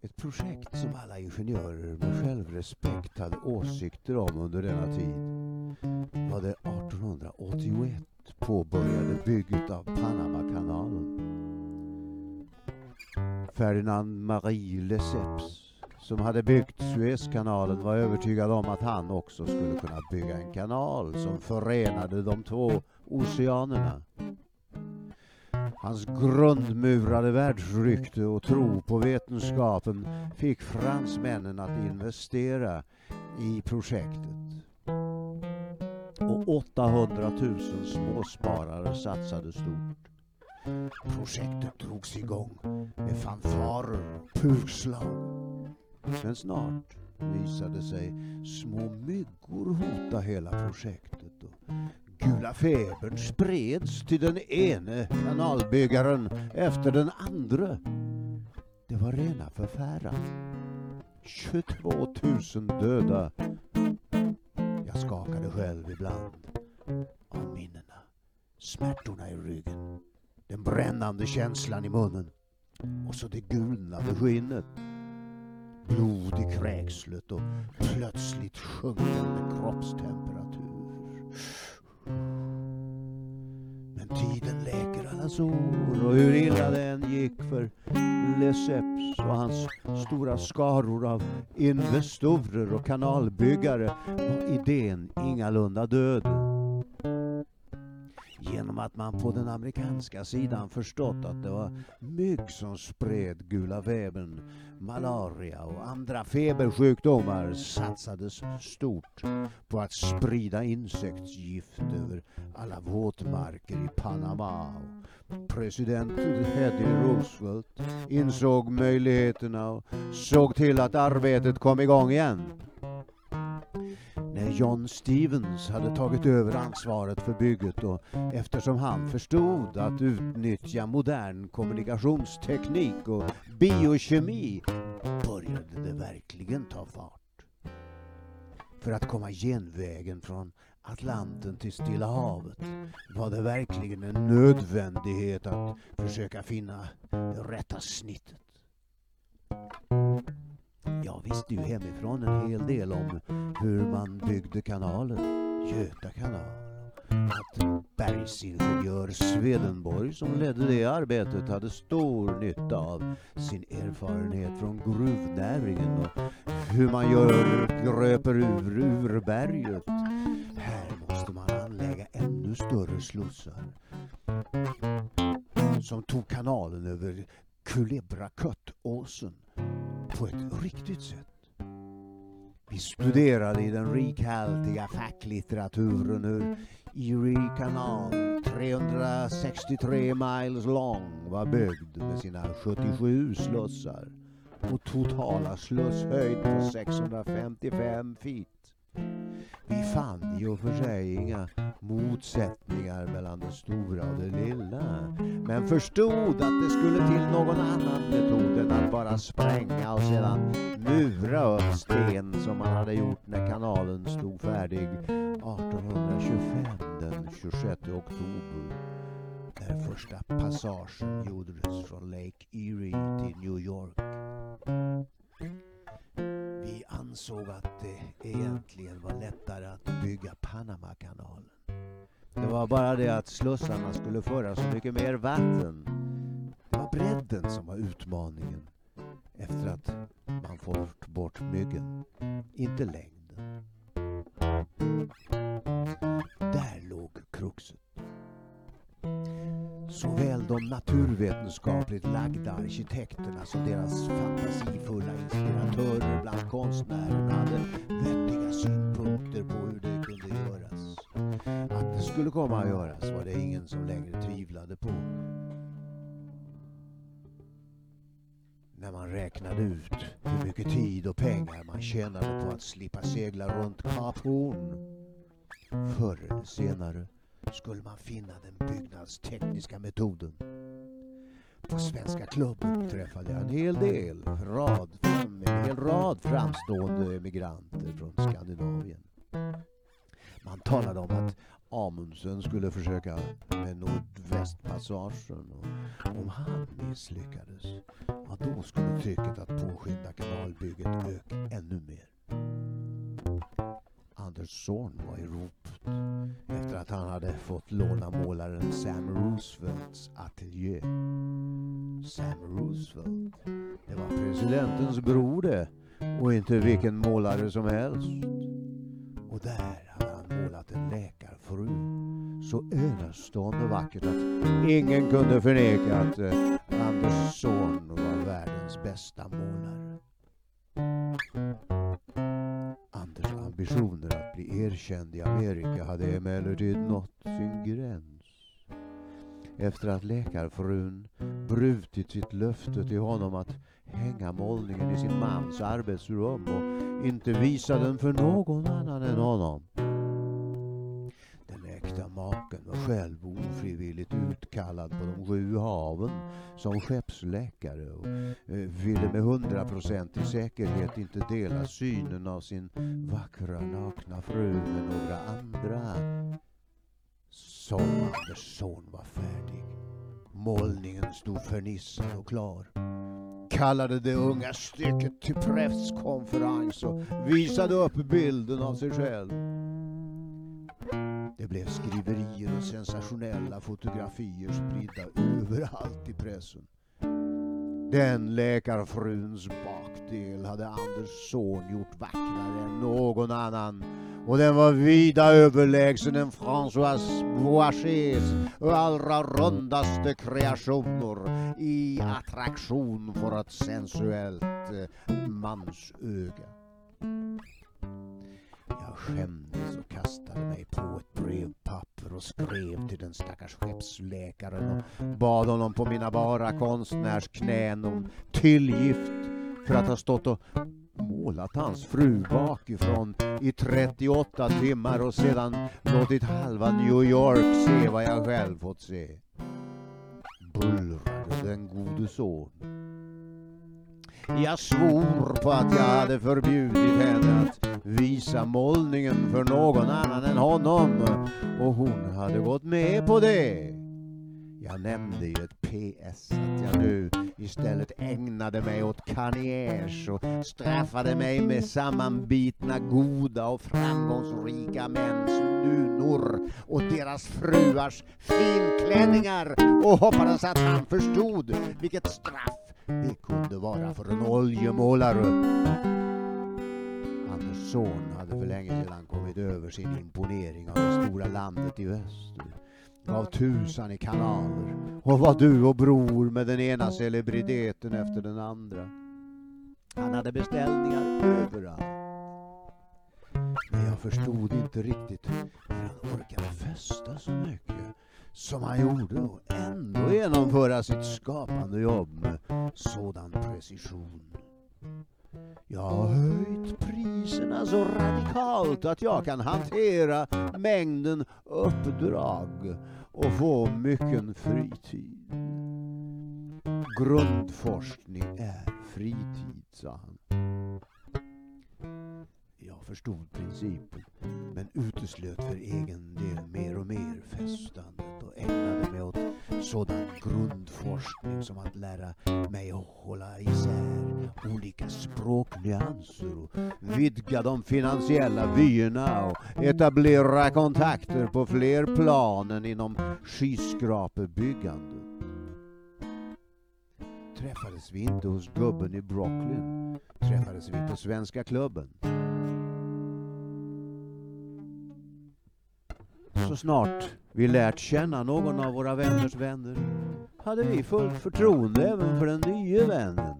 Ett projekt som alla ingenjörer med självrespekt hade åsikter om under denna tid var det 1881 påbörjade bygget av Panamakanalen. Ferdinand Marie Lesseps som hade byggt Suezkanalen var övertygad om att han också skulle kunna bygga en kanal som förenade de två oceanerna. Hans grundmurade världsrykte och tro på vetenskapen fick fransmännen att investera i projektet. Och 800 000 småsparare satsade stort. Projektet drogs igång med fanfarer och pukslag. Men snart visade sig små myggor hota hela projektet och gula febern spreds till den ene kanalbyggaren efter den andra. Det var rena förfäran. 22 000 döda. Jag skakade själv ibland av minnena. Smärtorna i ryggen. Den brännande känslan i munnen. Och så det gulnade skinnet. Blod i kräkslet och plötsligt sjunkande kroppstemperatur. Men tiden läker alla sår och hur illa det än gick för Lesseps och hans stora skaror av investorer och kanalbyggare var idén ingalunda död. Genom att man på den amerikanska sidan förstått att det var mygg som spred gula väven. malaria och andra febersjukdomar satsades stort på att sprida insektsgift över alla våtmarker i Panama. President Teddy Roosevelt insåg möjligheterna och såg till att arbetet kom igång igen. När John Stevens hade tagit över ansvaret för bygget och eftersom han förstod att utnyttja modern kommunikationsteknik och biokemi började det verkligen ta fart. För att komma genvägen från Atlanten till Stilla havet var det verkligen en nödvändighet att försöka finna det rätta snittet. Jag visste ju hemifrån en hel del om hur man byggde kanalen, Göta kanal. Att bergsingenjör Swedenborg som ledde det arbetet hade stor nytta av sin erfarenhet från gruvnäringen och hur man gör gröper ur berget. Här måste man anlägga ännu större slussar som tog kanalen över Kulebraköttåsen på ett riktigt sätt. Vi studerade i den rikhaltiga facklitteraturen hur Erie kanal, 363 miles lång, var byggd med sina 77 slussar och totala slusshöjd på 655 feet. Vi fann i och för sig inga motsättningar mellan det stora och det lilla. Men förstod att det skulle till någon annan metod än att bara spränga och sedan mura upp sten som man hade gjort när kanalen stod färdig 1825 den 26 oktober. När första passagen gjordes från Lake Erie till New York. Vi ansåg att det egentligen var lättare att bygga Panamakanalen. Det var bara det att slussarna skulle föra så mycket mer vatten. Det var bredden som var utmaningen efter att man fått bort myggen, inte längden. Såväl de naturvetenskapligt lagda arkitekterna som deras fantasifulla inspiratörer bland konstnärerna hade vettiga synpunkter på hur det kunde göras. Att det skulle komma att göras var det ingen som längre tvivlade på. När man räknade ut hur mycket tid och pengar man tjänade på att slippa segla runt Kap Horn. Förr eller senare skulle man finna den byggnadstekniska metoden. På Svenska klubben träffade jag en hel del, rad, en hel rad framstående emigranter från Skandinavien. Man talade om att Amundsen skulle försöka med Nordvästpassagen och om han misslyckades, ja, då skulle trycket att påskynda kanalbygget öka ännu mer. Anders Zorn var i ropet efter att han hade fått låna målaren Sam Roosevelts ateljé. Sam Roosevelt, det var presidentens bror det och inte vilken målare som helst. Och där hade han målat en läkarfru så enastående vackert att ingen kunde förneka att Andersson Anders Zorn var världens bästa målare. Anders ambitioner att bli erkänd i Amerika hade emellertid nått sin gräns. Efter att läkarfrun brutit sitt löfte till honom att hänga målningen i sin mans arbetsrum och inte visa den för någon annan än honom. Den äkta maken var själv ofrivilligt utkallad på de sju haven som skeppsläkare och eh, ville med hundraprocentig säkerhet inte dela synen av sin vackra nakna fru med några andra. Som Anders son var färdig. Målningen stod fernissad och klar kallade det unga stycket till presskonferens och visade upp bilden av sig själv. Det blev skriverier och sensationella fotografier spridda överallt i pressen. Den läkarfruns bakdel hade Anders son gjort vackrare än någon annan och den var vida överlägsen än François Boachers allra rundaste kreationer i attraktion för ett sensuellt eh, mansöga. Skämdes och kastade mig på ett brevpapper och skrev till den stackars skeppsläkaren och bad honom på mina bara konstnärsknän om tillgift för att ha stått och målat hans fru bakifrån i 38 timmar och sedan låtit halva New York se vad jag själv fått se. Bullrade den gode son. Jag svor på att jag hade förbjudit henne att visa målningen för någon annan än honom och hon hade gått med på det. Jag nämnde ju ett PS att jag nu istället ägnade mig åt karriärs och straffade mig med sammanbitna goda och framgångsrika mäns nunor och deras fruars finklänningar och hoppades att han förstod vilket straff det kunde vara för en oljemålare. Anders son hade för länge sedan kommit över sin imponering av det stora landet i väster, gav tusan i kanaler och var du och bror med den ena celebriteten efter den andra. Han hade beställningar överallt. Men jag förstod inte riktigt hur han orkade festa så mycket som han gjorde och ändå genomföra sitt skapande jobb med sådan precision. Jag har höjt priserna så radikalt att jag kan hantera mängden uppdrag och få mycken fritid. Grundforskning är fritid, sa han. Jag förstod principen, men uteslöt för egen del mer och mer festandet och ägnade mig åt sådan grundforskning som att lära mig att hålla isär olika språknyanser och vidga de finansiella vyerna och etablera kontakter på fler plan än inom skyskrapebyggande. Träffades vi inte hos gubben i Brooklyn träffades vi på Svenska klubben. Så snart vi lärt känna någon av våra vänners vänner hade vi fullt förtroende även för den nya vännen.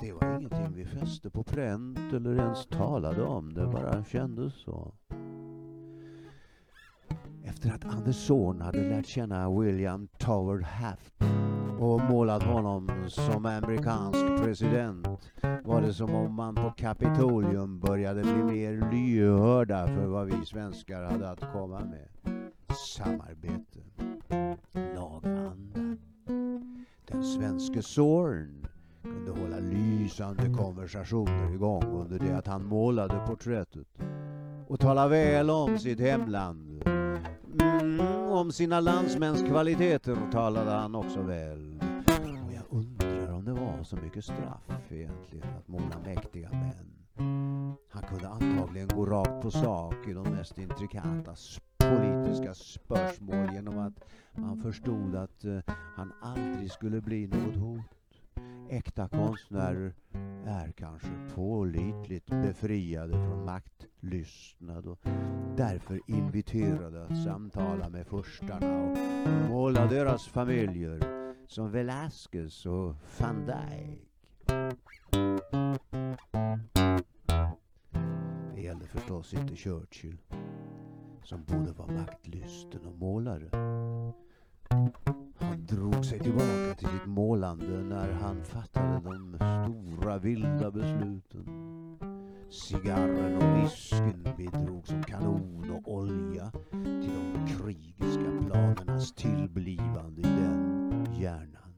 Det var ingenting vi fäste på pränt eller ens talade om, det bara kändes så. Efter att Anders son hade lärt känna William Tower Haft och målat honom som amerikansk president var det som om man på Kapitolium började bli mer lyhörda för vad vi svenskar hade att komma med. Samarbete, laganda. Den svenske Zorn kunde hålla lysande konversationer igång under det att han målade porträttet och tala väl om sitt hemland. Mm, om sina landsmäns kvaliteter talade han också väl. Och jag undrar om det var så mycket straff egentligen att måla mäktiga män. Han kunde antagligen gå rakt på sak i de mest intrikata politiska spörsmål genom att man förstod att eh, han aldrig skulle bli något hot. Äkta konstnärer är kanske pålitligt befriade från maktlystnad och därför inviterade att samtala med furstarna och måla deras familjer som Velázquez och van Dijk. Det gällde förstås inte Churchill som både var maktlysten och målare. Drog sig tillbaka till sitt målande när han fattade de stora vilda besluten. Cigarren och whiskyn bidrog som kanon och olja till de krigiska planernas tillblivande i den hjärnan.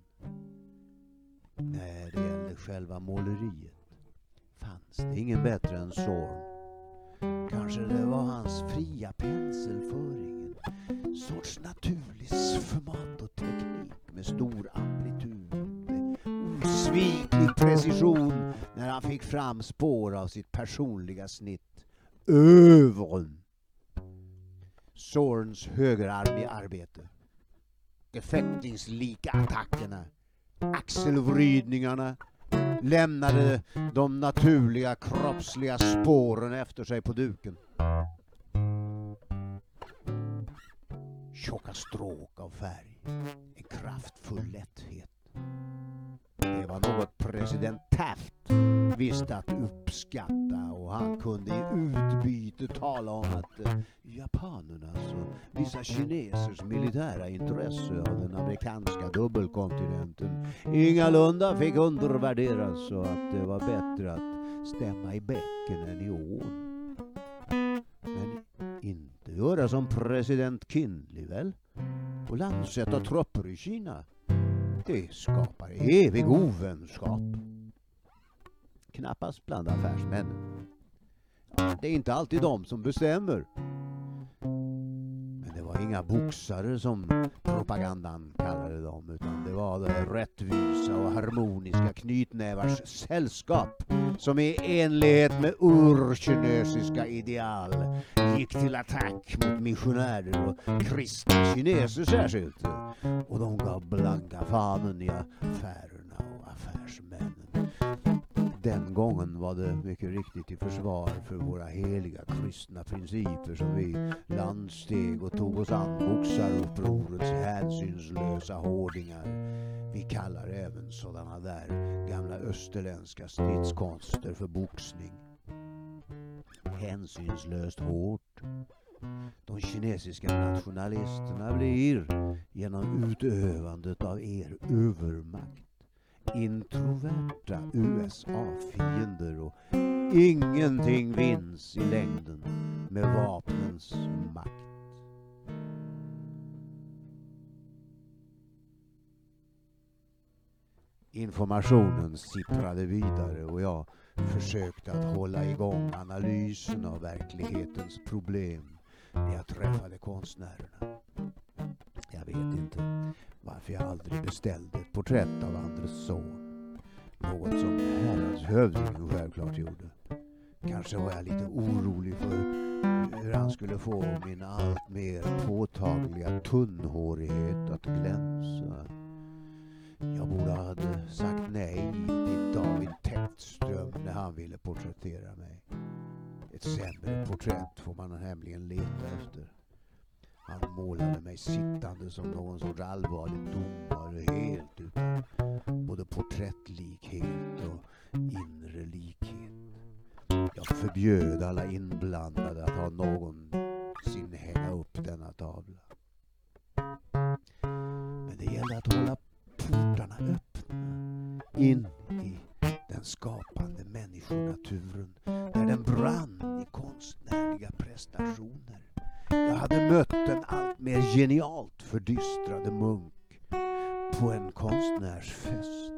När det gällde själva måleriet fanns det ingen bättre än Zorn. Kanske det var hans fria penselföring, sorts naturlig format och teknik med stor amplitud, med osviklig precision när han fick fram spår av sitt personliga snitt. Övren. Zorns högerarm i arbete. De fäktningslika attackerna. Axelvridningarna, lämnade de naturliga kroppsliga spåren efter sig på duken. Tjocka stråk av färg, en kraftfull lätthet. Det var något president Taft visste att uppskatta och han kunde i utbyte tala om att eh, japanernas alltså, och vissa kinesers militära intresse av den amerikanska dubbelkontinenten ingalunda fick undervärderas och att det var bättre att stämma i bäcken än i ån. Men inte göra som president Kinley väl? Och landsätta trupper i Kina. Det skapar evig ovänskap. Knappast bland affärsmännen. Det är inte alltid de som bestämmer. Det var inga boxare som propagandan kallade dem utan det var det rättvisa och harmoniska knytnävars sällskap som i enlighet med urkinesiska ideal gick till attack mot missionärer och kristna kineser särskilt. Och de gav blanka fanen i affärer. Den gången var det mycket riktigt i försvar för våra heliga kristna principer som vi landsteg och tog oss an boxarupprorets hänsynslösa hårdingar. Vi kallar även sådana där gamla österländska stridskonster för boxning. Hänsynslöst hårt. De kinesiska nationalisterna blir genom utövandet av er övermakt introverta USA-fiender och ingenting vinns i längden med vapnens makt. Informationen sipprade vidare och jag försökte att hålla igång analysen av verklighetens problem när jag träffade konstnärerna. Jag vet inte varför jag aldrig beställde ett porträtt av Andres son. Något som häradshövdingen självklart gjorde. Kanske var jag lite orolig för hur han skulle få min allt mer påtagliga tunnhårighet att glänsa. Jag borde ha sagt nej till David Täktström när han ville porträttera mig. Ett sämre porträtt får man nämligen leta efter. Han målade mig sittande som någon sorts allvarlig domare helt utan både porträttlikhet och inre likhet. Jag förbjöd alla inblandade att ha någonsin hänga upp denna tavla. Men det gällde att hålla portarna öppna in i den skapande människonaturen där den brann i konstnärliga prestationer. Jag hade mött en allt mer genialt fördystrade munk på en konstnärsfest.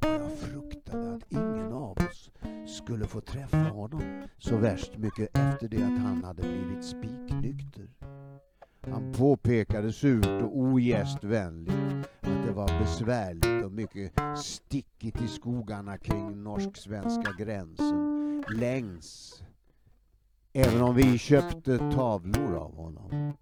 Och jag fruktade att ingen av oss skulle få träffa honom så värst mycket efter det att han hade blivit spiknykter. Han påpekade surt och ogästvänligt att det var besvärligt och mycket stickigt i skogarna kring norsk-svenska gränsen. Längs. Även om vi köpte tavlor av honom.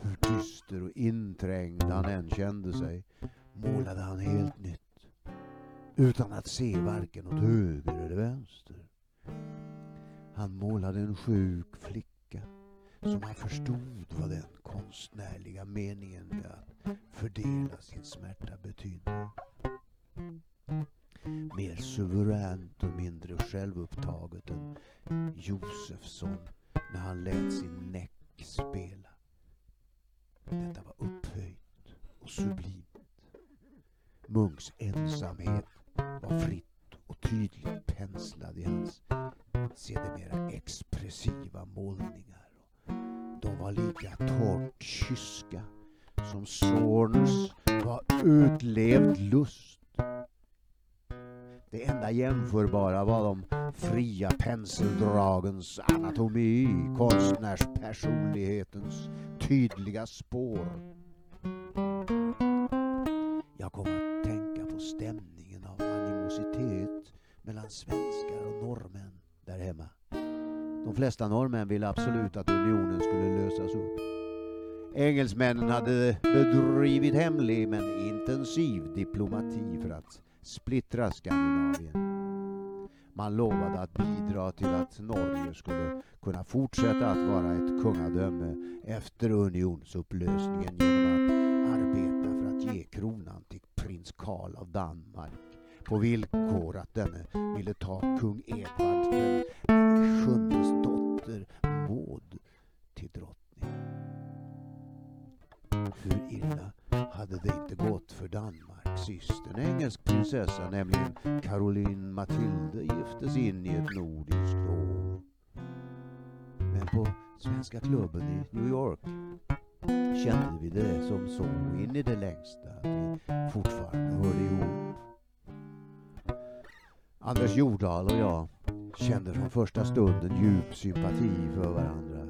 Hur dyster och inträngd han än kände sig målade han helt nytt. Utan att se varken åt höger eller vänster. Han målade en sjuk flicka som han förstod vad den konstnärliga meningen med att fördela sin smärta betydde. Mer suveränt och mindre självupptaget än Josefsson när han lät sin näck spela. Detta var upphöjt och sublimt. Munks ensamhet var fritt och tydligt penslad i hans sedermera expressiva målningar. De var lika torrt kyska som Zorns var utlevd lust. Det enda jämförbara var de fria penseldragens anatomi, konstnärspersonlighetens tydliga spår. Jag kom att tänka på stämningen av animositet mellan svenskar och norrmän där hemma. De flesta norrmän ville absolut att unionen skulle lösas upp. Engelsmännen hade bedrivit hemlig men intensiv diplomati för att splittra Skandinavien. Man lovade att bidra till att Norge skulle kunna fortsätta att vara ett kungadöme efter unionsupplösningen genom att arbeta för att ge kronan till prins Karl av Danmark på villkor att denne ville ta kung Edvard den sjundes dotter Maud till drottning. Hur illa hade det inte gått för Danmark sist en engelsk prinsessa, nämligen Caroline Mathilde, giftes in i ett nordiskt år. Men på Svenska klubben i New York kände vi det som så in i det längsta att vi fortfarande hörde ihop. Anders Jordahl och jag kände från första stunden djup sympati för varandra.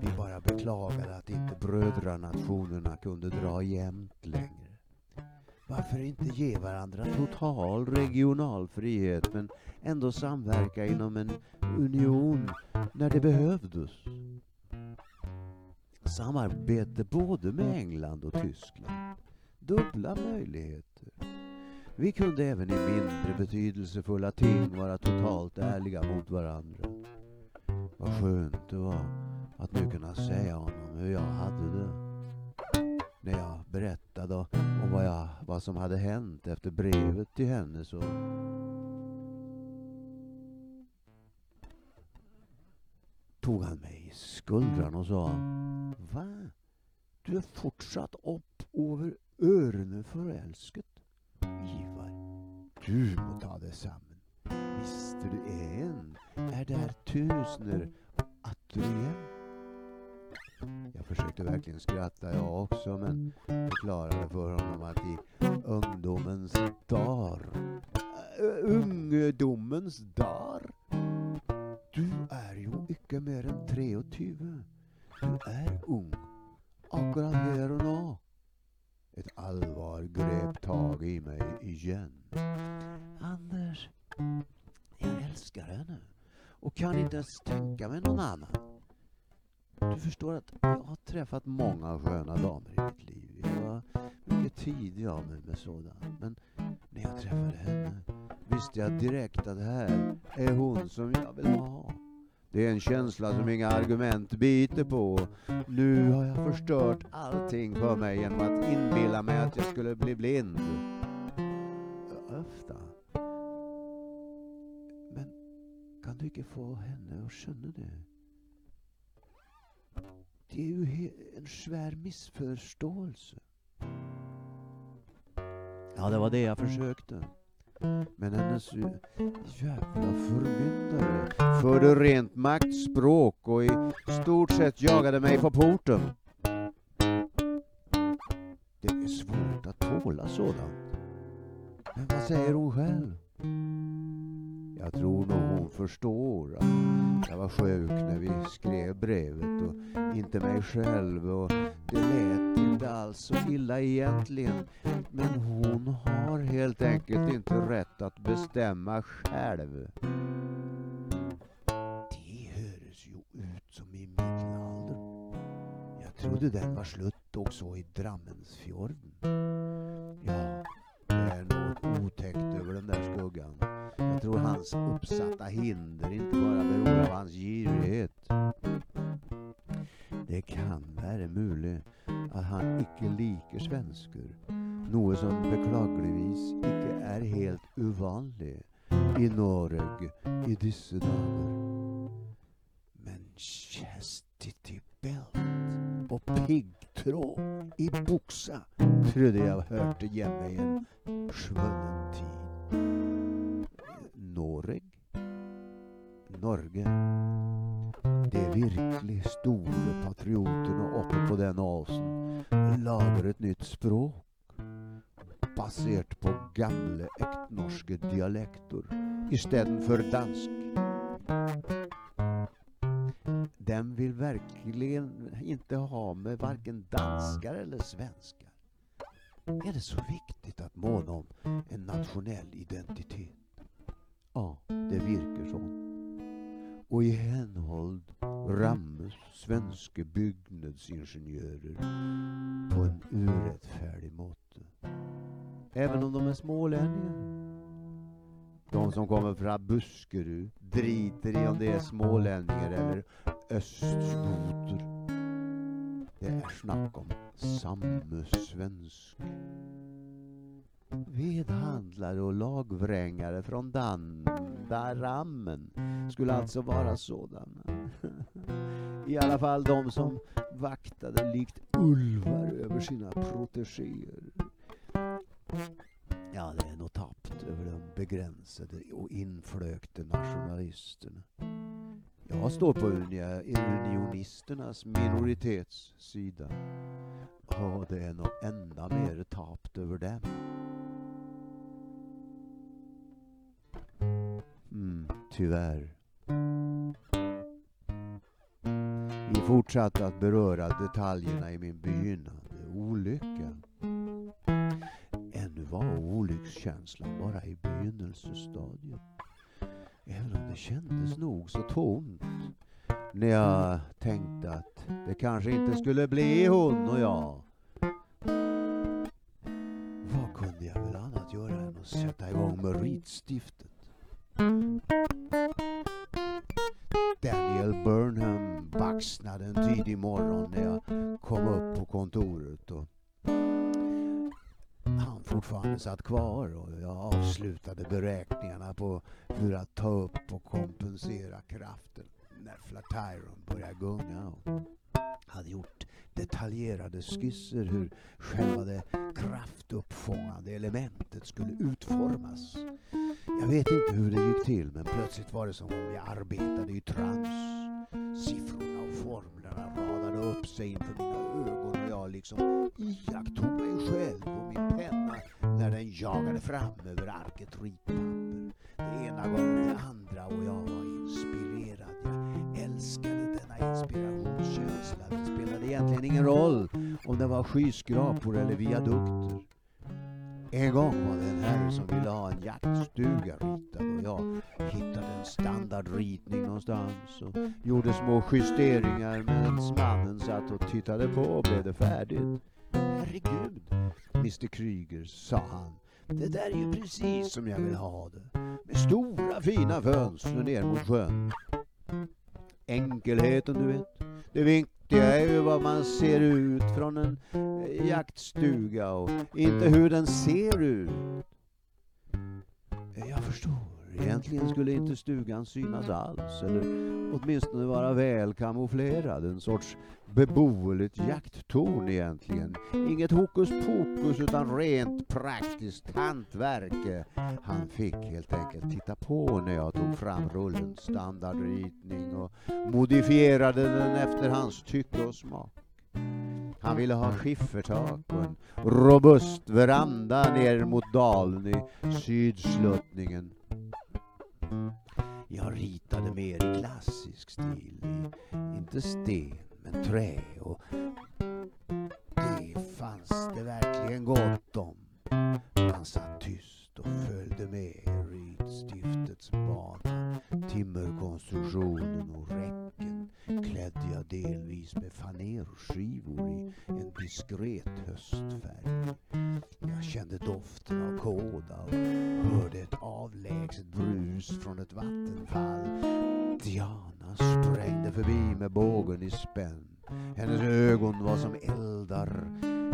Vi bara beklagade att inte brödranationerna kunde dra jämnt längre. Varför inte ge varandra total regional frihet men ändå samverka inom en union när det behövdes? Samarbete både med England och Tyskland. Dubbla möjligheter. Vi kunde även i mindre betydelsefulla ting vara totalt ärliga mot varandra. Vad skönt det var att nu kunna säga honom hur jag hade det. När jag berättade om vad, jag, vad som hade hänt efter brevet till henne så tog han mig i skuldran och sa Va? Du är fortsatt upp över öronen förälsket? Ivar, du må ta det samman. Visste du en är där tusener att du är. Jag försökte verkligen skratta jag också men förklarade för honom att i ungdomens dar, äh, ungdomens dar, du är ju icke mer än 23. Du är ung, akkurat här och nå. Ett allvar grep tag i mig igen. Anders, jag älskar henne och kan inte ens tänka mig någon annan. Du förstår att jag har träffat många sköna damer i mitt liv. Jag var mycket tidig av mig med sådant. Men när jag träffade henne visste jag direkt att det här är hon som jag vill ha. Det är en känsla som inga argument biter på. Nu har jag förstört allting för mig genom att inbilla mig att jag skulle bli blind. Ofta. Men kan du inte få henne att känna det? Det är ju en svär missförståelse. Ja, det var det jag försökte. Men hennes jävla förmyndare förde rent maktspråk och i stort sett jagade mig på porten. Det är svårt att tåla sådant. Men vad säger hon själv? Jag tror nog hon förstår att jag var sjuk när vi skrev brevet och inte mig själv och det lät inte alls så illa egentligen. Men hon har helt enkelt inte rätt att bestämma själv. Det höres ju ut som i middelalder. Jag trodde den var slut också i Drammensfjorden. Hans uppsatta hinder inte bara beror av hans girighet. Det kan være mulig at han ikke liker svensker, noe som beklageligvis ikke er helt uvanlig i Norge i disse dager. Men chastity belt og piggtråd i buksa trodde jeg hørte hjemme i en svunnen tid. Norge? De virkelig store patriotene oppe på den åsen lager et nytt språk basert på gamle ektnorske dialekter istedenfor dansk. Dem vill verkligen inte ha med varken danskar eller svenskar. Är det så viktigt att måna om en nationell identitet? Ja, det virker sånn. Och i henhold rammes svenske byggnadsingenjörer på en urättfärdig måte. Även om de är smålänningar. De som kommer från Buskerud driter i om det är smålänningar eller östskoter. Det är snack om samme svensk. Vedhandlare och lagvrängare från Dandarammen skulle alltså vara sådana. I alla fall de som vaktade likt ulvar över sina protegéer. Ja, det är nog tappt över de begränsade och inflökte nationalisterna. Jag står på unionisternas minoritetssida. Det är nog ända mer tapt över dem. Mm, tyvärr. Fortsatte att beröra detaljerna i min begynnande olycka. Ännu var olyckskänslan bara i begynnelsestadiet. Även om det kändes nog så tomt när jag tänkte att det kanske inte skulle bli hon och jag. Vad kunde jag väl annat göra än att sätta igång med ritstiftet? Skyskrapor eller viadukter. En gång var det en herre som ville ha en jaktstuga ritad och jag hittade en standardritning någonstans och gjorde små justeringar medan mannen satt och tittade på och blev det färdigt. Herregud, Mr Kryger, sa han. Det där är ju precis som jag vill ha det. Med stora fina fönster ner mot sjön. Enkelheten, du vet. Det viktiga är ju vad man ser ut från en eh, jaktstuga och inte hur den ser ut. Jag förstår. Egentligen skulle inte stugan synas alls eller åtminstone vara väl kamouflerad. En sorts beboeligt jakttorn egentligen. Inget hokus pokus utan rent praktiskt hantverk. Han fick helt enkelt titta på när jag tog fram rullens standardritning och modifierade den efter hans tycke och smak. Han ville ha skiffertak och en robust veranda ner mot dalen i sydsluttningen. Jag ritade mer i klassisk stil, i, inte sten men trä och det fanns det verkligen gott om. Han satt tyst och följde med i bana. Timmerkonstruktionen och räcken klädde jag delvis med fanerskivor i en diskret höstfärg. Jag kände doften av kåda och hörde ett avlägset brus från ett vattenfall. Diana sprängde förbi med bågen i spänn. Hennes ögon var som eldar.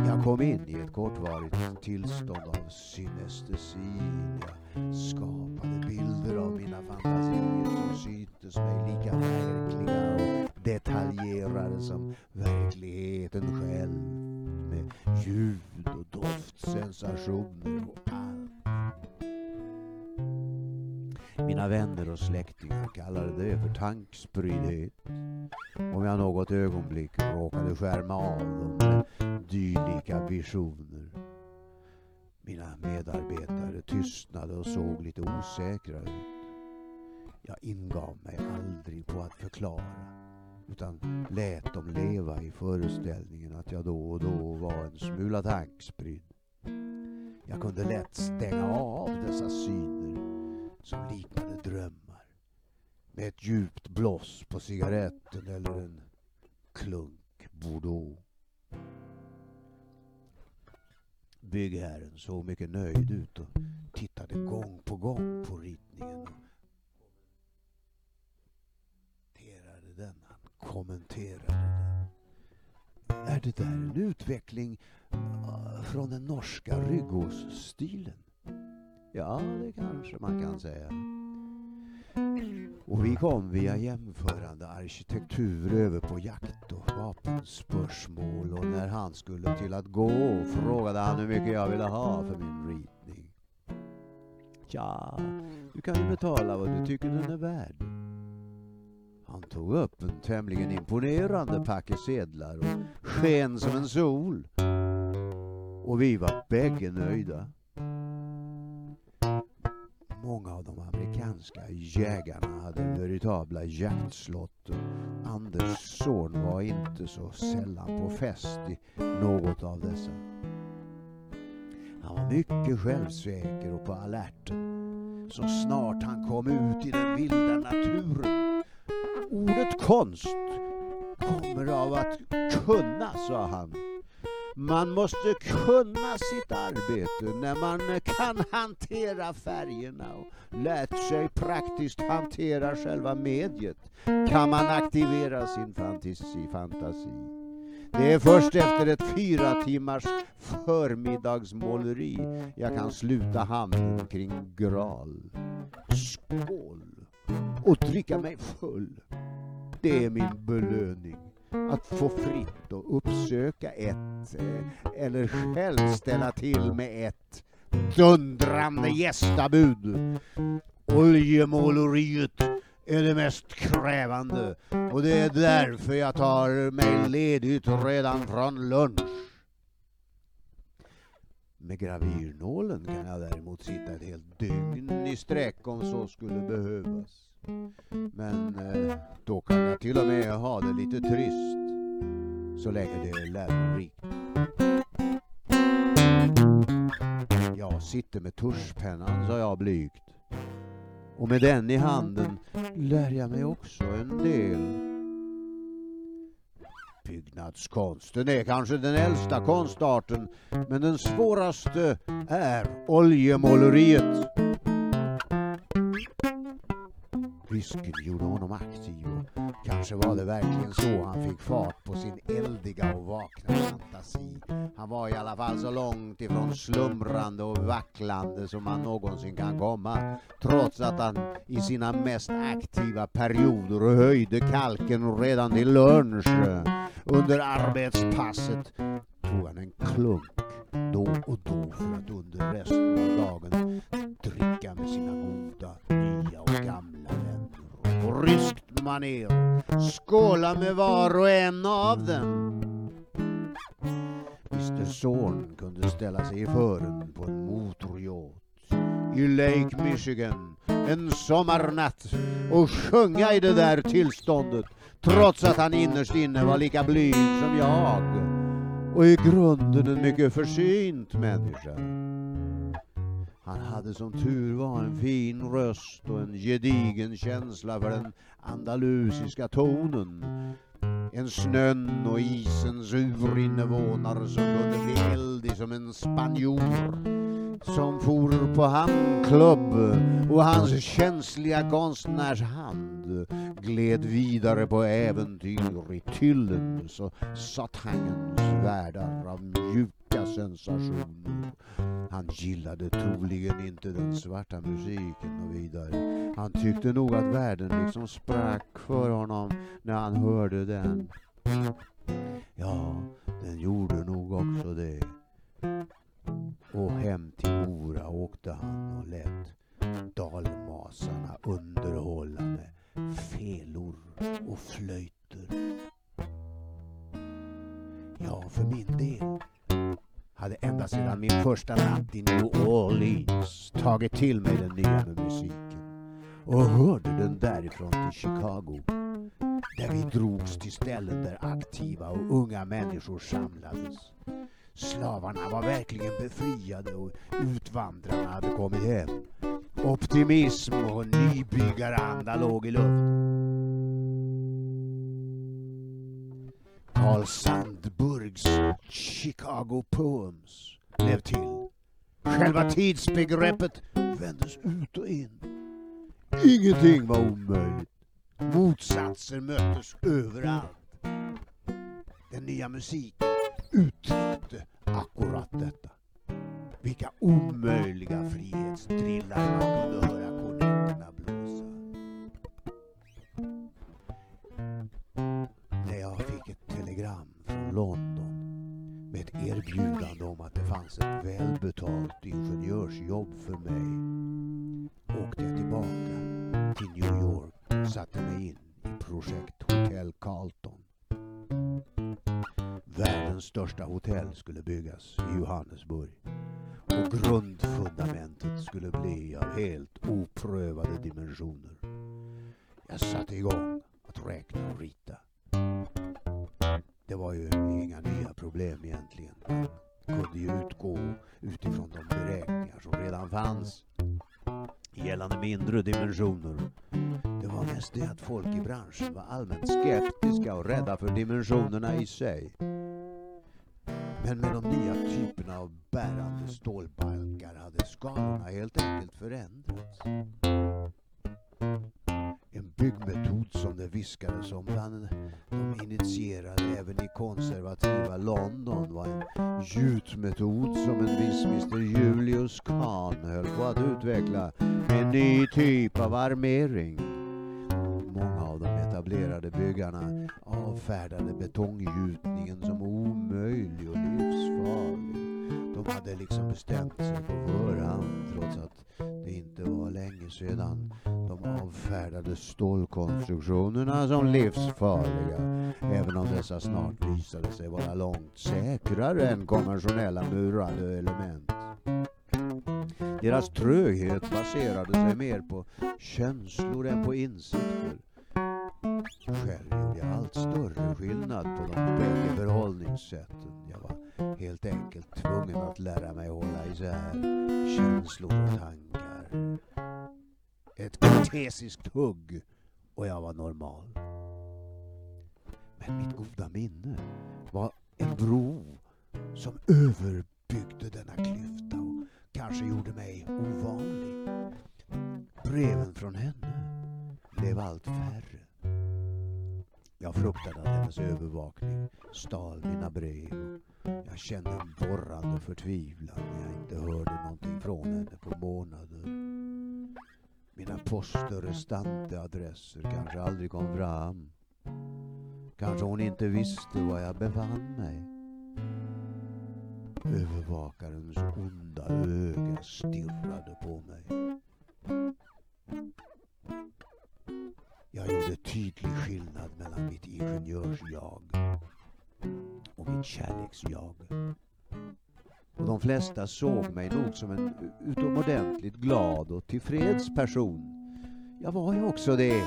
Jag kom in i ett kortvarigt tillstånd av synestesi. Jag skapade bilder av mina fantasier som syntes mig lika verkliga och detaljerade som verkligheten själv. Med ljud och doftsensationer och allt. Mina vänner och släktingar kallade det för tankspriddhet. Om jag något ögonblick råkade skärma av dem med dylika visioner. Mina medarbetare tystnade och såg lite osäkra ut. Jag ingav mig aldrig på att förklara utan lät dem leva i föreställningen att jag då och då var en smula tankspridd. Jag kunde lätt stänga av dessa syner som liknade drömmar med ett djupt bloss på cigaretten eller en klunk Bordeaux. Byggherren såg mycket nöjd ut och tittade gång på gång på ritningen. och kommenterade den. Han kommenterade den. Är det där en utveckling ah, från den norska ryggåsstilen? Ja, det kanske man kan säga. Och vi kom via jämförande arkitektur över på jakt och vapenspörsmål och när han skulle till att gå frågade han hur mycket jag ville ha för min ritning. Tja, du kan ju betala vad du tycker den är värd. Han tog upp en tämligen imponerande packe sedlar och sken som en sol. Och vi var bägge nöjda. Många av de amerikanska jägarna hade veritabla jaktslott och Anders son var inte så sällan på fest i något av dessa. Han var mycket självsäker och på alerten så snart han kom ut i den vilda naturen. Ordet konst kommer av att kunna, sa han. Man måste kunna sitt arbete när man kan hantera färgerna och lärt sig praktiskt hantera själva mediet kan man aktivera sin fantasi. fantasi. Det är först efter ett fyra timmars förmiddagsmåleri jag kan sluta handen kring Graal. Skål! Och dricka mig full. Det är min belöning att få fritt och uppsöka ett eh, eller själv ställa till med ett dundrande gästabud. Oljemåleriet är det mest krävande och det är därför jag tar mig ledigt redan från lunch. Med gravyrnålen kan jag däremot sitta ett helt dygn i sträck om så skulle behövas. Men eh, då kan jag till och med ha det lite trist. Så länge det är lärorikt. Jag sitter med tuschpennan, sa jag blygt. Och med den i handen lär jag mig också en del. Byggnadskonsten är kanske den äldsta konstarten, men den svåraste är oljemåleriet. Rysken gjorde honom aktiv och kanske var det verkligen så han fick fart på sin eldiga och vakna fantasi. Han var i alla fall så långt ifrån slumrande och vacklande som man någonsin kan komma. Trots att han i sina mest aktiva perioder höjde kalken redan till lunch. Under arbetspasset tog han en klunk då och då för att under resten av dagen dricka med sina goda, nya och gamla vänner. Mm. På ryskt manér skåla med var och en av dem. Mr Zorn kunde ställa sig i fören på en motoryacht i Lake Michigan en sommarnatt och sjunga i det där tillståndet trots att han innerst inne var lika blyg som jag. och i grunden en mycket försynt människa. Han hade som tur var en fin röst och en gedigen känsla för den andalusiska tonen. En snön och isens urinnevånare som kunde bli eldig som en spanjor som for på handklubb och hans känsliga konstnärshand gled vidare på äventyr i Tyllens och satangens världar av mjuk sensationer. Han gillade troligen inte den svarta musiken och vidare. Han tyckte nog att världen liksom sprack för honom när han hörde den. Ja, den gjorde nog också det. Och hem till Mora åkte han och lät dalmasarna underhålla med felor och flöjter. Ja, för min del hade ända sedan min första natt i New Orleans tagit till mig den nya musiken och hörde den därifrån till Chicago där vi drogs till ställen där aktiva och unga människor samlades. Slavarna var verkligen befriade och utvandrarna hade kommit hem. Optimism och nybyggaranda låg i luften. Carl Sandburgs Chicago Poems blev till. Själva tidsbegreppet vändes ut och in. Ingenting var omöjligt. Motsatser möttes överallt. Den nya musiken uttryckte akkurat detta. Vilka omöjliga frihetsdrillar man kunde höra kornetterna blåsa. Telegram från London med ett erbjudande om att det fanns ett välbetalt ingenjörsjobb för mig åkte jag tillbaka till New York och satte mig in i projekt Hotel Carlton. Världens största hotell skulle byggas i Johannesburg och grundfundamentet skulle bli av helt oprövade dimensioner. Jag satte igång att räkna och rita. Det var ju inga nya problem egentligen. Man kunde ju utgå utifrån de beräkningar som redan fanns gällande mindre dimensioner. Det var mest det att folk i branschen var allmänt skeptiska och rädda för dimensionerna i sig. Men med de nya typerna av bärande stålbalkar hade skalorna helt enkelt förändrats. En byggmetod som det viskades om bland de initierade även i konservativa London var en gjutmetod som en viss Mr Julius Kahn höll på att utveckla. En ny typ av armering. Många av de etablerade byggarna avfärdade betonggjutningen som omöjlig och livsfarlig. De hade liksom bestämt sig på förhand trots att det inte var länge sedan de avfärdade stålkonstruktionerna som livsfarliga. Även om dessa snart visade sig vara långt säkrare än konventionella murade element. Deras tröghet baserade sig mer på känslor än på insikter. Själv gjorde jag allt större skillnad på de bägge förhållningssätten. Jag var helt enkelt tvungen att lära mig hålla isär känslor och tankar. Ett kortesiskt hugg och jag var normal. Men mitt goda minne var en bro som överbyggde denna klyfta och kanske gjorde mig ovanlig. Breven från henne blev allt färre. Jag fruktade att hennes övervakning stal mina brev jag kände en borrande förtvivlan när jag inte hörde någonting från henne på månader. Mina poster restante-adresser kanske aldrig kom fram. Kanske hon inte visste var jag befann mig. Övervakarens onda öga stirrade på mig. Jag gjorde tydlig skillnad mellan mitt ingenjörsjag och mitt kärleksjag. Och de flesta såg mig nog som en utomordentligt glad och tillfreds person. Jag var ju också det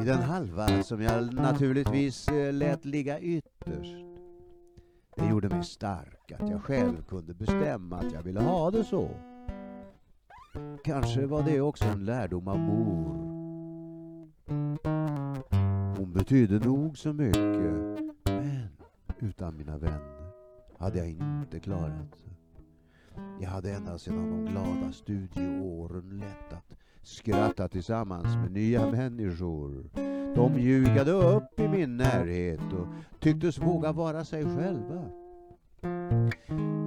i den halva som jag naturligtvis eh, lät ligga ytterst. Det gjorde mig stark att jag själv kunde bestämma att jag ville ha det så. Kanske var det också en lärdom av mor. Hon betydde nog så mycket, men utan mina vänner hade jag inte klarat. Jag hade ända sedan de glada studieåren lätt att skratta tillsammans med nya människor. De ljugade upp i min närhet och tycktes våga vara sig själva.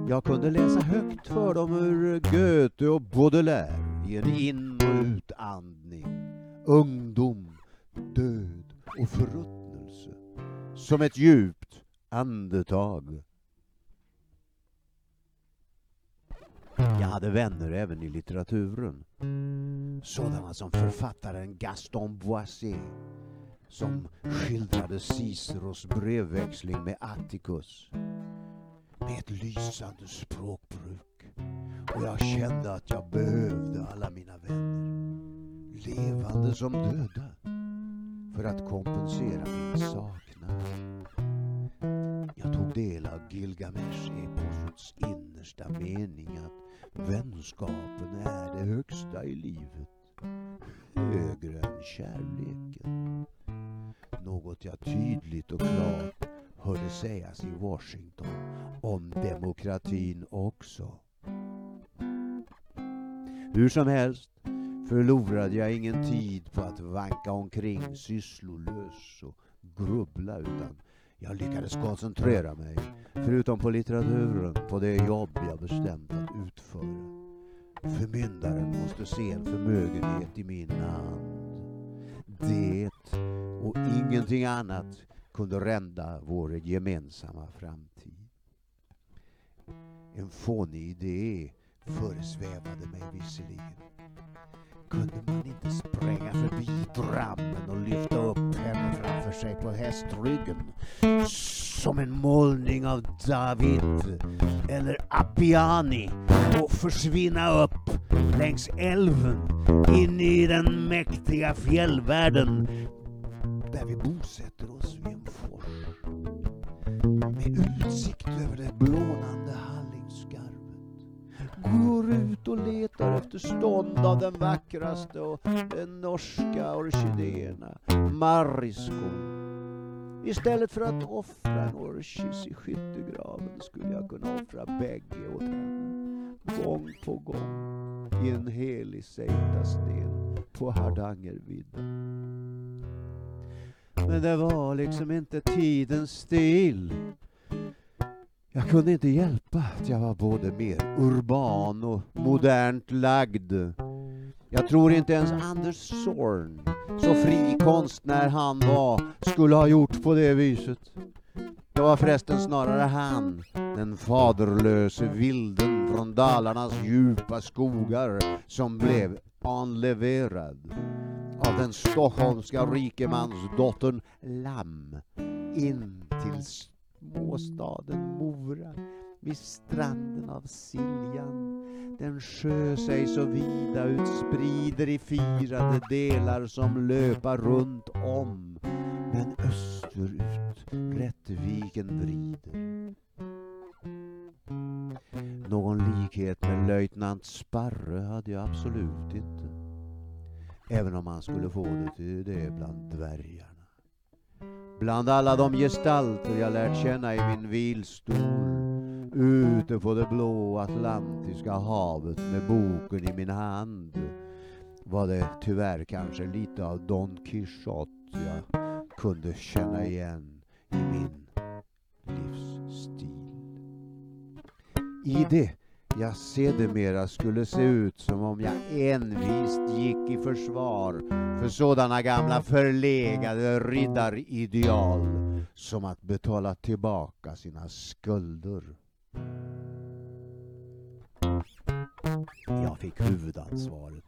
Jag kunde läsa högt för dem ur Goethe och Baudelaire i en in och utandning. Ungdom, död och förruttnelse. Som ett djupt andetag. Hade vänner även i litteraturen. Sådana som författaren Gaston Boissé som skildrade Ciceros brevväxling med Atticus med ett lysande språkbruk. Och jag kände att jag behövde alla mina vänner, levande som döda, för att kompensera min saknad. Jag tog del av Gilgamesh-eposets innersta mening att vänskapen är det högsta i livet, högre än kärleken. Något jag tydligt och klart hörde sägas i Washington om demokratin också. Hur som helst förlorade jag ingen tid på att vanka omkring sysslolös och grubbla utan jag lyckades koncentrera mig, förutom på litteraturen, på det jobb jag bestämt utföra. Förmyndaren måste se en förmögenhet i min hand. Det och ingenting annat kunde rända vår gemensamma framtid. En fånig idé föresvävade mig visserligen. Kunde man inte spränga förbi drabben och lyfta upp henne framför sig på hästryggen som en målning av David eller Appiani och försvinna upp längs älven in i den mäktiga fjällvärlden där vi bosätter oss vid en fors med utsikt över det blånande Hallingskarvet. Går ut och letar efter stånd av den vackraste och den norska orkidéerna, mariskor. Istället för att offra en kyss i skyttegraven skulle jag kunna offra bägge åt henne. Gång på gång i en helig sten på Hardangervidden. Men det var liksom inte tidens stil. Jag kunde inte hjälpa att jag var både mer urban och modernt lagd. Jag tror inte ens Anders Zorn, så fri konstnär han var, skulle ha gjort på det viset. Det var förresten snarare han, den faderlöse vilden från Dalarnas djupa skogar, som blev enleverad av den stockholmska rikemansdottern Lam in till småstaden Mora vid stranden av Siljan. Den sjö sig så vida ut sprider i firade delar som löpa runt om men österut Rättviken vrider. Någon likhet med löjtnant Sparre hade jag absolut inte. Även om man skulle få det till det bland dvärgarna. Bland alla de gestalter jag lärt känna i min vilstol ute på det blå atlantiska havet med boken i min hand var det tyvärr kanske lite av Don Quijote jag kunde känna igen i min livsstil. I det jag sedermera skulle se ut som om jag envist gick i försvar för sådana gamla förlegade riddarideal som att betala tillbaka sina skulder. Jag fick huvudansvaret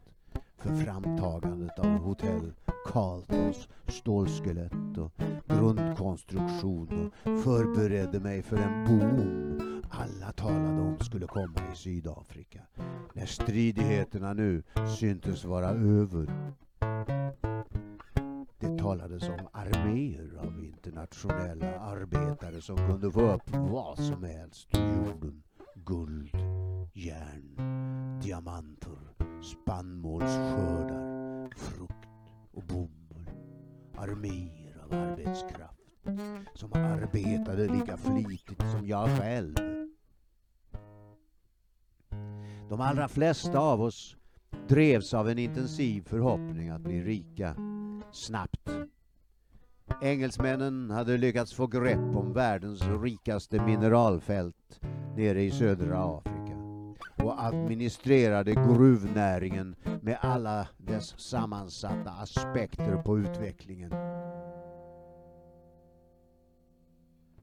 för framtagandet av hotell Carltons stålskelett och grundkonstruktion och förberedde mig för en boom alla talade om skulle komma i Sydafrika när stridigheterna nu syntes vara över. Det talades om arméer av internationella arbetare som kunde få upp vad som helst ur jorden. Guld, järn, diamanter, spannmålsskördar, frukt och bomull. Arméer av arbetskraft som arbetade lika flitigt som jag själv. De allra flesta av oss drevs av en intensiv förhoppning att bli rika snabbt. Engelsmännen hade lyckats få grepp om världens rikaste mineralfält nere i södra Afrika och administrerade gruvnäringen med alla dess sammansatta aspekter på utvecklingen.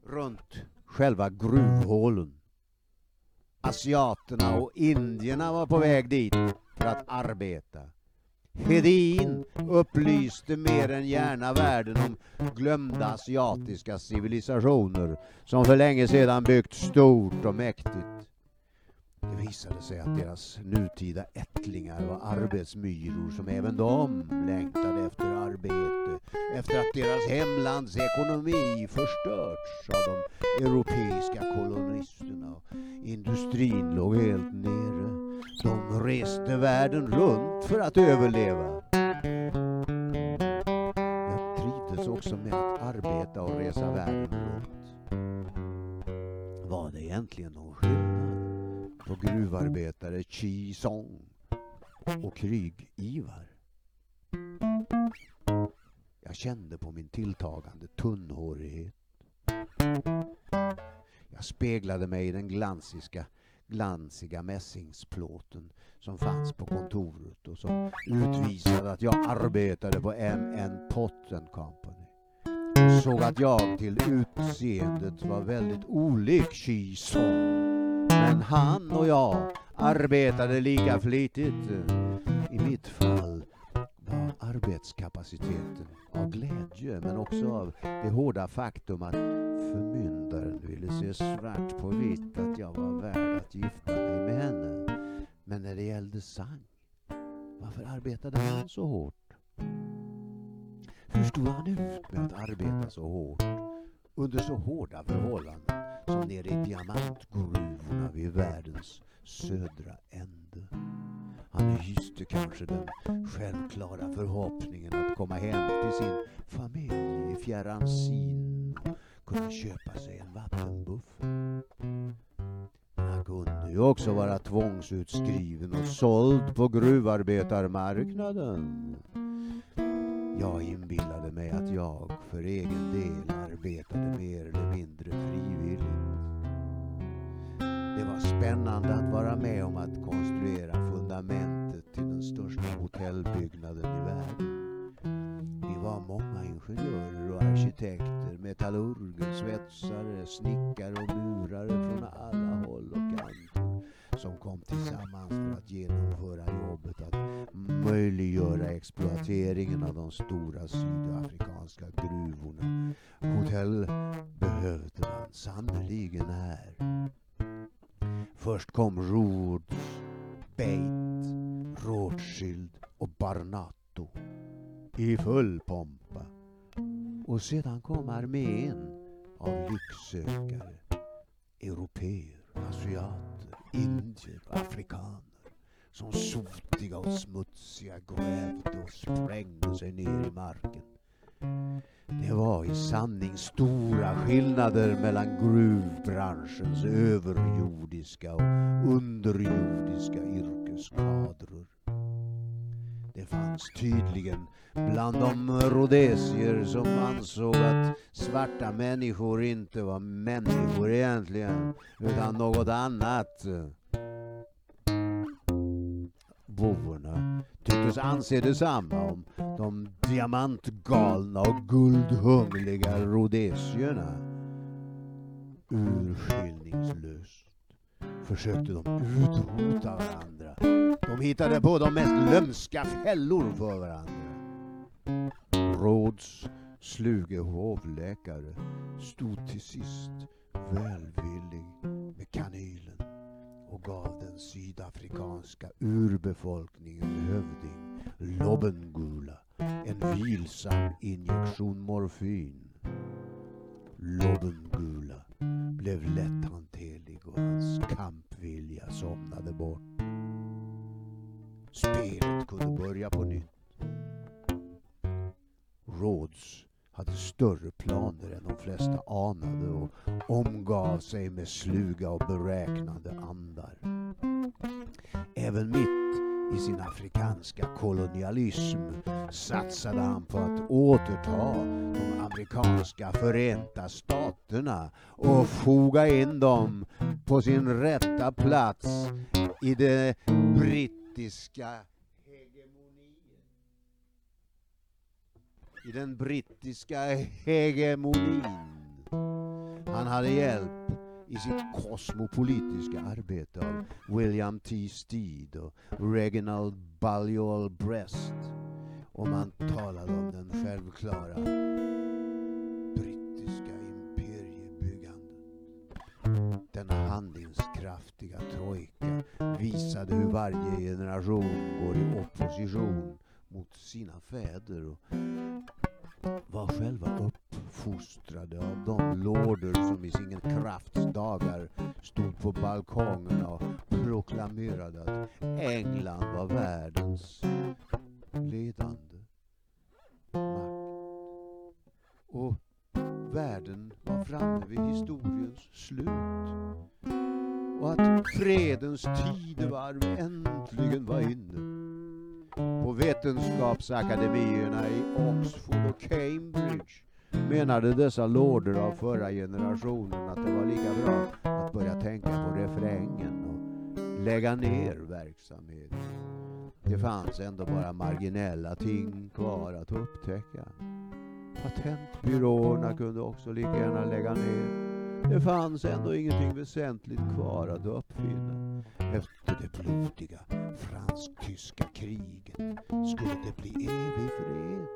Runt själva gruvhålen. Asiaterna och indierna var på väg dit för att arbeta. Hedin upplyste mer än gärna världen om glömda asiatiska civilisationer som för länge sedan byggt stort och mäktigt. Det visade sig att deras nutida ättlingar var arbetsmyror som även de längtade efter arbete, efter att deras hemlands ekonomi förstörts av de europeiska kolonisterna. och Industrin låg helt nere. De reste världen runt för att överleva. Jag trivdes också med att arbeta och resa världen runt. Var det egentligen någon skillnad på gruvarbetare Chi Song och Kryg-Ivar? Jag kände på min tilltagande tunnhårighet. Jag speglade mig i den glansiska glansiga mässingsplåten som fanns på kontoret och som utvisade att jag arbetade på MN Potten Company. Jag såg att jag till utseendet var väldigt olik Chi Song. Men han och jag arbetade lika flitigt. I mitt fall var arbetskapaciteten av glädje men också av det hårda faktum att förmyndaren ville se svart på vitt att jag var värd att gifta mig med henne. Men när det gällde Sang, varför arbetade han så hårt? Hur stod han ut med att arbeta så hårt under så hårda förhållanden som nere i diamantgruvorna vid världens södra ände? Han hyste kanske den självklara förhoppningen att komma hem till sin familj i fjärran Sin kunna köpa sig en vattenbuffel. Han kunde ju också vara tvångsutskriven och såld på gruvarbetarmarknaden. Jag inbillade mig att jag för egen del arbetade mer eller mindre frivilligt. Det var spännande att vara med om att konstruera fundamentet till den största hotellbyggnaden i världen. Vi var många ingenjörer och arkitekter, metallurger, svetsare, snickare och murare från alla håll och kanter som kom tillsammans för att genomföra möjliggöra exploateringen av de stora sydafrikanska gruvorna. Hotell behövde man sannerligen här. Först kom Rhodes, Bate, Rothschild och Barnato i full pompa. Och sedan kom armén av lycksökare, europeer, asiater, indier, afrikaner som sotiga och smutsiga grävde och sprängde sig ner i marken. Det var i sanning stora skillnader mellan gruvbranschens överjordiska och underjordiska yrkeskadrer. Det fanns tydligen bland de rhodesier som ansåg att svarta människor inte var människor egentligen, utan något annat. Vovvorna tycktes anse detsamma om de diamantgalna och guldhungliga rhodesierna. Urskillningslöst försökte de utrota varandra. De hittade på de mest lömska fällor för varandra. Råds sluge hovläkare stod till sist välvillig gav den sydafrikanska urbefolkningen hövding Lobengula en vilsam injektion morfin. Lobengula blev lätthanterlig och hans kampvilja somnade bort. Spelet kunde börja på nytt. Rhodes hade större planer än de flesta anade och omgav sig med sluga och beräknande andar. Även mitt i sin afrikanska kolonialism satsade han på att återta de amerikanska förenta staterna och foga in dem på sin rätta plats i det brittiska i den brittiska hegemonin. Han hade hjälp i sitt kosmopolitiska arbete av William T. Steed och Reginald Balliol Brest. Och man talade om den självklara brittiska imperiebyggandet. Denna handlingskraftiga trojka visade hur varje generation går i opposition mot sina fäder och var själva uppfostrade av de lorder som i sin krafts dagar stod på balkongerna och proklamerade att England var världens ledande makt. Och världen var framme vid historiens slut. Och att fredens tidevarv äntligen var inne på vetenskapsakademierna i Oxford och Cambridge menade dessa lorder av förra generationen att det var lika bra att börja tänka på refrängen och lägga ner verksamheten. Det fanns ändå bara marginella ting kvar att upptäcka. Patentbyråerna kunde också lika gärna lägga ner. Det fanns ändå ingenting väsentligt kvar att uppfinna. Efter det blodiga fransk-tyska kriget skulle det bli evig fred.